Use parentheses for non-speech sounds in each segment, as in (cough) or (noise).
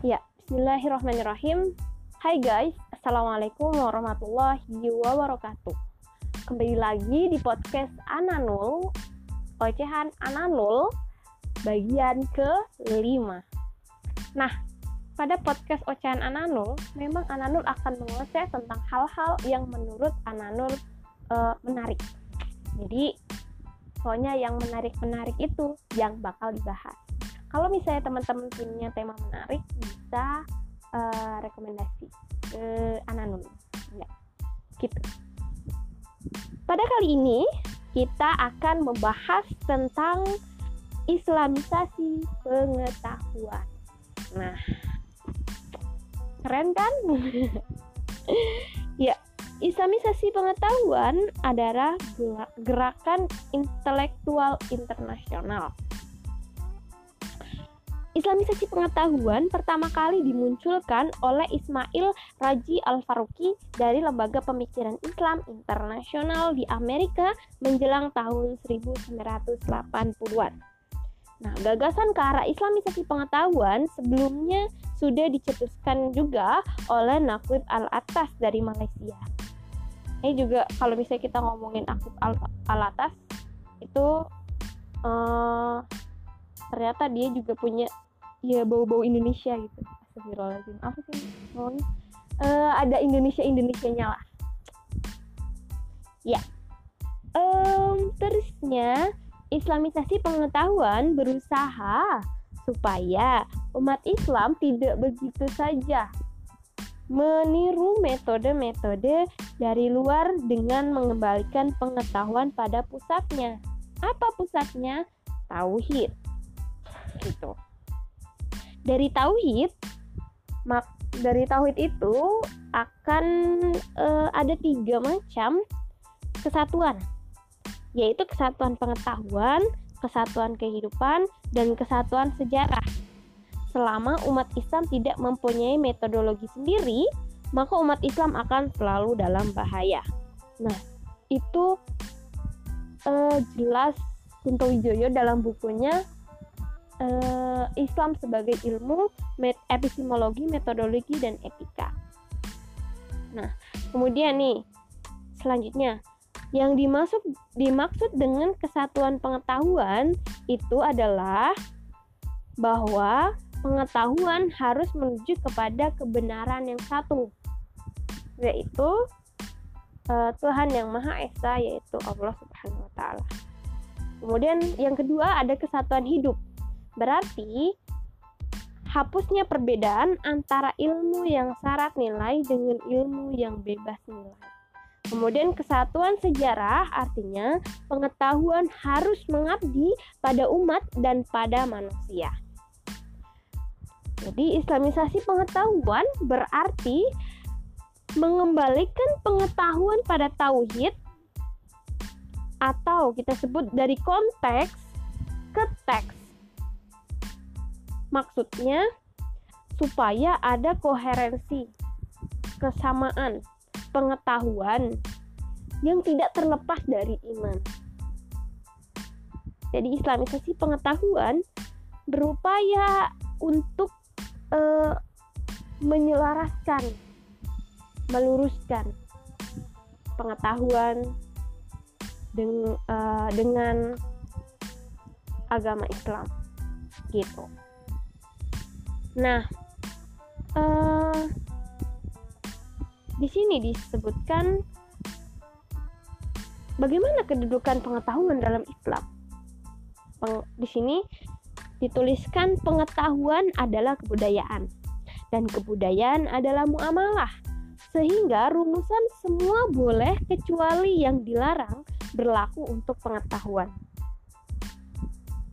Ya, bismillahirrahmanirrahim. Hai guys, Assalamualaikum warahmatullahi wabarakatuh. Kembali lagi di podcast Ananul, ocehan Ananul, bagian ke-5. Nah, pada podcast Ocehan Ananul, memang Ananul akan mengoceh tentang hal-hal yang menurut Ananul uh, menarik. Jadi, pokoknya yang menarik-menarik itu yang bakal dibahas kalau misalnya teman-teman punya tema menarik bisa uh, rekomendasi ke Ananun. Ya. Gitu. Pada kali ini kita akan membahas tentang islamisasi pengetahuan. Nah keren kan? (laughs) Ya Islamisasi pengetahuan adalah gerakan intelektual internasional Islamisasi pengetahuan pertama kali dimunculkan oleh Ismail Raji Al-Faruqi dari Lembaga Pemikiran Islam Internasional di Amerika menjelang tahun 1980-an. Nah, gagasan ke arah Islamisasi pengetahuan sebelumnya sudah dicetuskan juga oleh Naquib Al-Atas dari Malaysia. Ini juga kalau misalnya kita ngomongin Naquib Al-Atas itu uh, ternyata dia juga punya ya bau-bau Indonesia gitu. Astagfirullahaladzim. Apa sih ngomongnya uh, ada Indonesia Indonesianya lah. Ya. Um, terusnya Islamisasi pengetahuan berusaha supaya umat Islam tidak begitu saja meniru metode-metode dari luar dengan mengembalikan pengetahuan pada pusatnya. Apa pusatnya? Tauhid gitu dari tauhid mak dari tauhid itu akan uh, ada tiga macam kesatuan yaitu kesatuan pengetahuan, kesatuan kehidupan, dan kesatuan sejarah. Selama umat Islam tidak mempunyai metodologi sendiri, maka umat Islam akan selalu dalam bahaya. Nah, itu uh, jelas Kunto Wijoyo dalam bukunya uh, Islam sebagai ilmu met epistemologi, metodologi dan etika. Nah, kemudian nih selanjutnya yang dimaksud dimaksud dengan kesatuan pengetahuan itu adalah bahwa pengetahuan harus menuju kepada kebenaran yang satu yaitu uh, Tuhan yang Maha Esa yaitu Allah Subhanahu wa taala. Kemudian yang kedua ada kesatuan hidup Berarti hapusnya perbedaan antara ilmu yang syarat nilai dengan ilmu yang bebas nilai. Kemudian kesatuan sejarah artinya pengetahuan harus mengabdi pada umat dan pada manusia. Jadi islamisasi pengetahuan berarti mengembalikan pengetahuan pada tauhid atau kita sebut dari konteks ke teks Maksudnya supaya ada koherensi, kesamaan, pengetahuan yang tidak terlepas dari iman. Jadi islamisasi pengetahuan berupaya untuk uh, menyelaraskan, meluruskan pengetahuan dengan, uh, dengan agama Islam gitu. Nah, uh, di sini disebutkan bagaimana kedudukan pengetahuan dalam Islam. Peng, di sini dituliskan pengetahuan adalah kebudayaan dan kebudayaan adalah muamalah. Sehingga rumusan semua boleh kecuali yang dilarang berlaku untuk pengetahuan.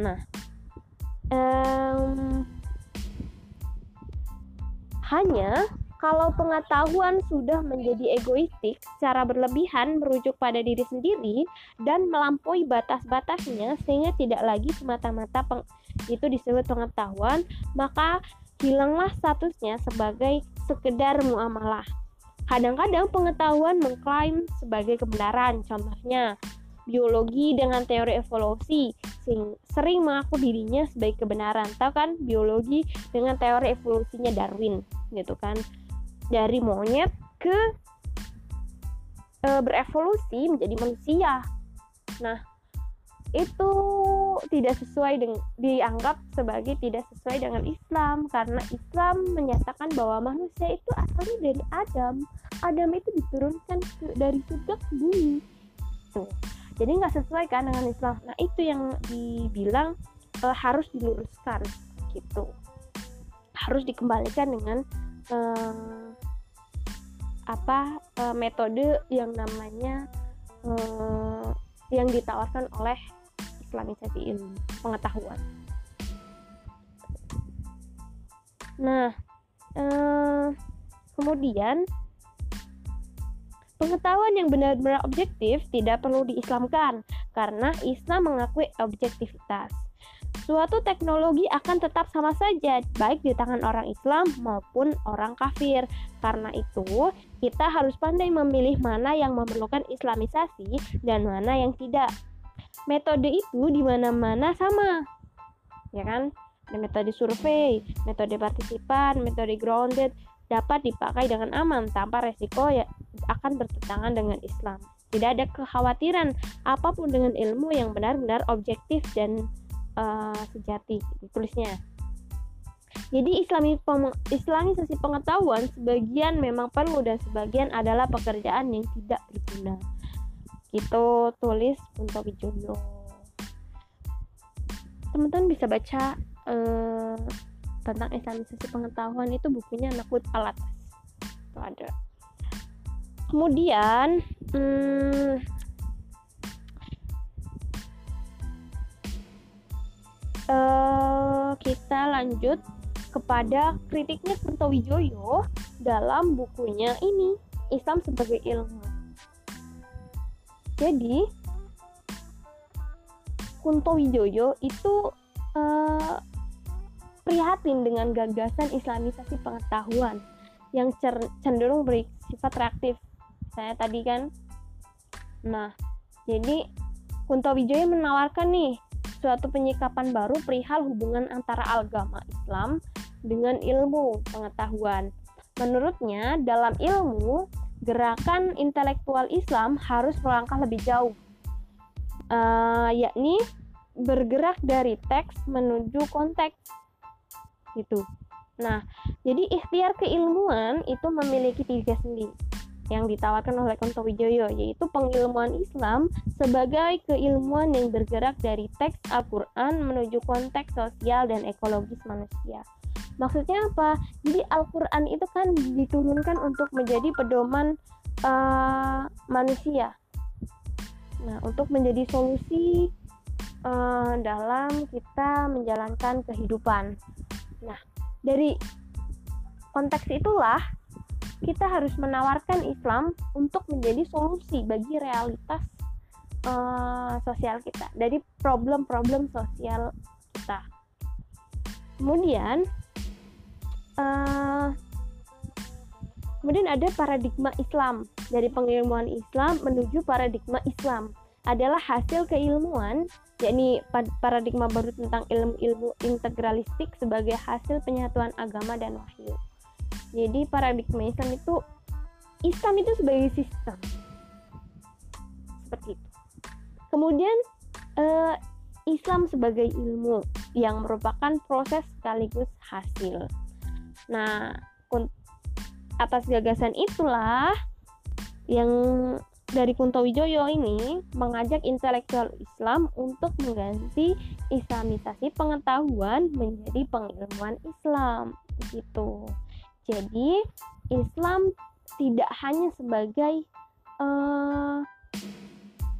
Nah, um, hanya kalau pengetahuan sudah menjadi egoistik secara berlebihan merujuk pada diri sendiri dan melampaui batas-batasnya sehingga tidak lagi semata-mata itu disebut pengetahuan, maka hilanglah statusnya sebagai sekedar muamalah. Kadang-kadang pengetahuan mengklaim sebagai kebenaran, contohnya biologi dengan teori evolusi sering mengaku dirinya sebagai kebenaran tahu kan biologi dengan teori evolusinya Darwin gitu kan. Dari monyet ke e, berevolusi menjadi manusia. Nah itu tidak sesuai dengan dianggap sebagai tidak sesuai dengan Islam. Karena Islam menyatakan bahwa manusia itu asalnya dari Adam. Adam itu diturunkan ke, dari surga ke bumi. Tuh jadi nggak sesuai kan dengan Islam. Nah itu yang dibilang uh, harus diluruskan gitu harus dikembalikan dengan uh, apa uh, metode yang namanya uh, yang ditawarkan oleh islamisasi ilmu pengetahuan. Nah, eh, kemudian pengetahuan yang benar-benar objektif tidak perlu diislamkan karena Islam mengakui objektivitas. Suatu teknologi akan tetap sama saja, baik di tangan orang Islam maupun orang kafir. Karena itu, kita harus pandai memilih mana yang memerlukan Islamisasi dan mana yang tidak metode itu di mana-mana sama. Ya kan? Metode survei, metode partisipan, metode grounded dapat dipakai dengan aman tanpa resiko ya akan bertentangan dengan Islam. Tidak ada kekhawatiran apa pun dengan ilmu yang benar-benar objektif dan uh, sejati tulisnya. Jadi islami islamisasi pengetahuan sebagian memang perlu dan sebagian adalah pekerjaan yang tidak berguna itu tulis Kunto Wijoyo teman-teman bisa baca uh, tentang islamisasi pengetahuan itu bukunya Nakut Alat itu ada. Kemudian hmm, uh, kita lanjut kepada kritiknya Kunto Wijoyo dalam bukunya ini Islam sebagai ilmu jadi Kunto Wijoyo itu uh, prihatin dengan gagasan islamisasi pengetahuan yang cenderung bersifat reaktif. Saya tadi kan. Nah, jadi Kunto Wijoyo menawarkan nih suatu penyikapan baru perihal hubungan antara agama Islam dengan ilmu pengetahuan. Menurutnya, dalam ilmu gerakan intelektual Islam harus melangkah lebih jauh, uh, yakni bergerak dari teks menuju konteks, gitu. Nah, jadi ikhtiar keilmuan itu memiliki tiga sendi yang ditawarkan oleh Konto Wijoyo, yaitu pengilmuan Islam sebagai keilmuan yang bergerak dari teks Al-Quran menuju konteks sosial dan ekologis manusia. Maksudnya apa? Jadi Al-Quran itu kan diturunkan untuk menjadi pedoman uh, manusia. Nah, untuk menjadi solusi uh, dalam kita menjalankan kehidupan. Nah, dari konteks itulah kita harus menawarkan Islam untuk menjadi solusi bagi realitas uh, sosial kita, dari problem-problem sosial kita. Kemudian uh, kemudian ada paradigma Islam dari pengilmuan Islam menuju paradigma Islam adalah hasil keilmuan yakni paradigma baru tentang ilmu-ilmu integralistik sebagai hasil penyatuan agama dan wahyu. Jadi paradigma Islam itu Islam itu sebagai sistem seperti itu. Kemudian uh, Islam sebagai ilmu yang merupakan proses sekaligus hasil. Nah, atas gagasan itulah yang dari Kunto Wijoyo ini mengajak intelektual Islam untuk mengganti islamisasi pengetahuan menjadi pengilmuan Islam gitu. Jadi Islam tidak hanya sebagai uh,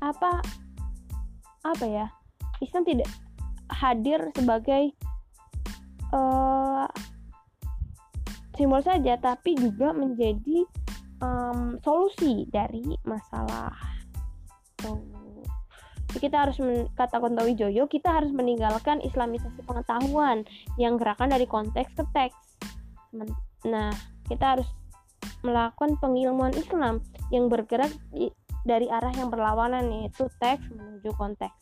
apa apa ya Islam tidak hadir sebagai uh, simbol saja tapi juga menjadi um, solusi dari masalah so, kita harus kata Kontawi Joyo kita harus meninggalkan islamisasi pengetahuan yang gerakan dari konteks ke teks nah kita harus melakukan pengilmuan Islam yang bergerak di, dari arah yang berlawanan yaitu teks menuju konteks.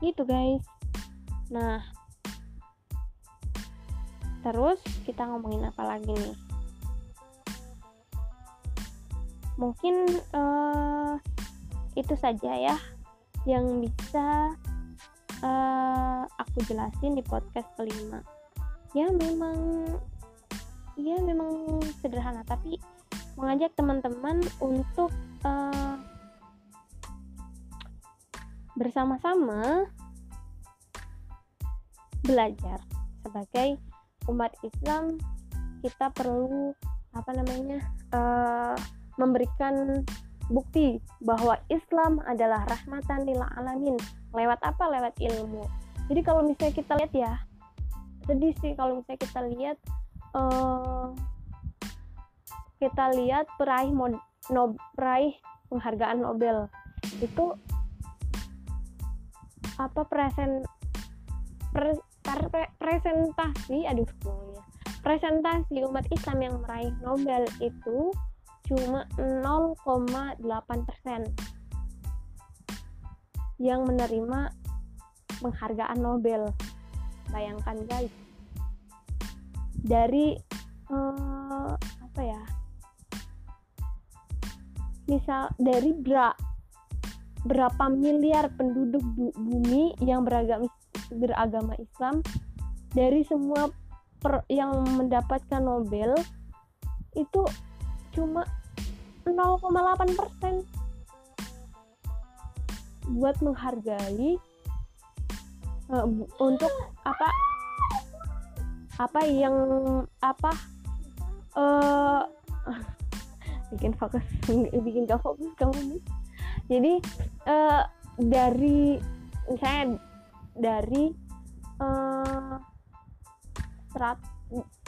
Gitu guys. Nah terus kita ngomongin apa lagi nih? Mungkin uh, itu saja ya yang bisa uh, aku jelasin di podcast kelima. Ya memang ya memang sederhana tapi mengajak teman-teman untuk uh, bersama-sama belajar. Sebagai umat Islam kita perlu apa namanya uh, memberikan bukti bahwa Islam adalah rahmatan lil alamin. Lewat apa? Lewat ilmu. Jadi kalau misalnya kita lihat ya sedih sih kalau misalnya kita lihat uh, kita lihat peraih mod, no, peraih penghargaan Nobel. Itu apa present pre, pre, presentasi aduh ya presentasi umat Islam yang meraih Nobel itu cuma 0,8 persen. Yang menerima penghargaan Nobel. Bayangkan guys. Dari uh, apa ya? Misal dari bra berapa miliar penduduk bumi yang beragama beragama Islam dari semua per, yang mendapatkan Nobel itu cuma 0,8 persen. Buat menghargai uh, untuk apa apa yang apa uh, (laughs) bikin fokus (laughs) bikin gak fokus kamu nih jadi uh, dari misalnya dari uh, serat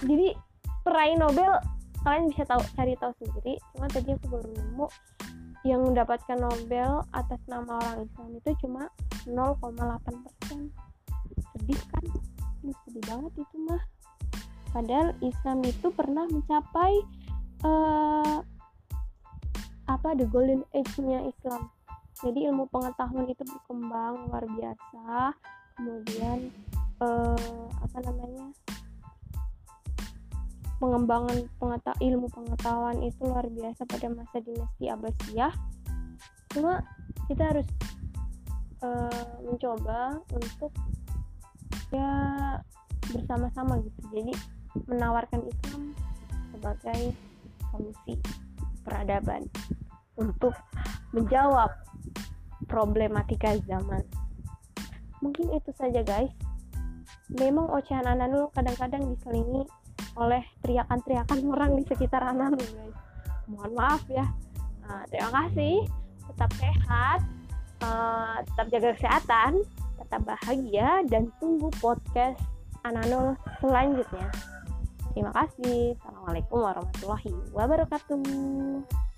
jadi peraih Nobel kalian bisa tahu cari tahu sendiri. Cuma tadi aku baru nemu yang mendapatkan Nobel atas nama orang Islam itu cuma 0,8 persen. Sedih kan? Ini sedih banget itu mah. Padahal Islam itu pernah mencapai uh, apa the golden age-nya Islam. Jadi ilmu pengetahuan itu berkembang luar biasa. Kemudian eh, apa namanya pengembangan pengeta ilmu pengetahuan itu luar biasa pada masa dinasti Abbasiyah cuma kita harus uh, mencoba untuk ya bersama-sama gitu jadi menawarkan Islam sebagai solusi peradaban untuk menjawab problematika zaman. Mungkin itu saja guys. Memang ocehan Ananul kadang-kadang diselingi oleh teriakan-teriakan orang di sekitar Ananul guys. Mohon maaf ya. Nah, terima kasih. Tetap sehat, uh, tetap jaga kesehatan, tetap bahagia dan tunggu podcast Ananul selanjutnya. Terima kasih. Assalamualaikum warahmatullahi wabarakatuh.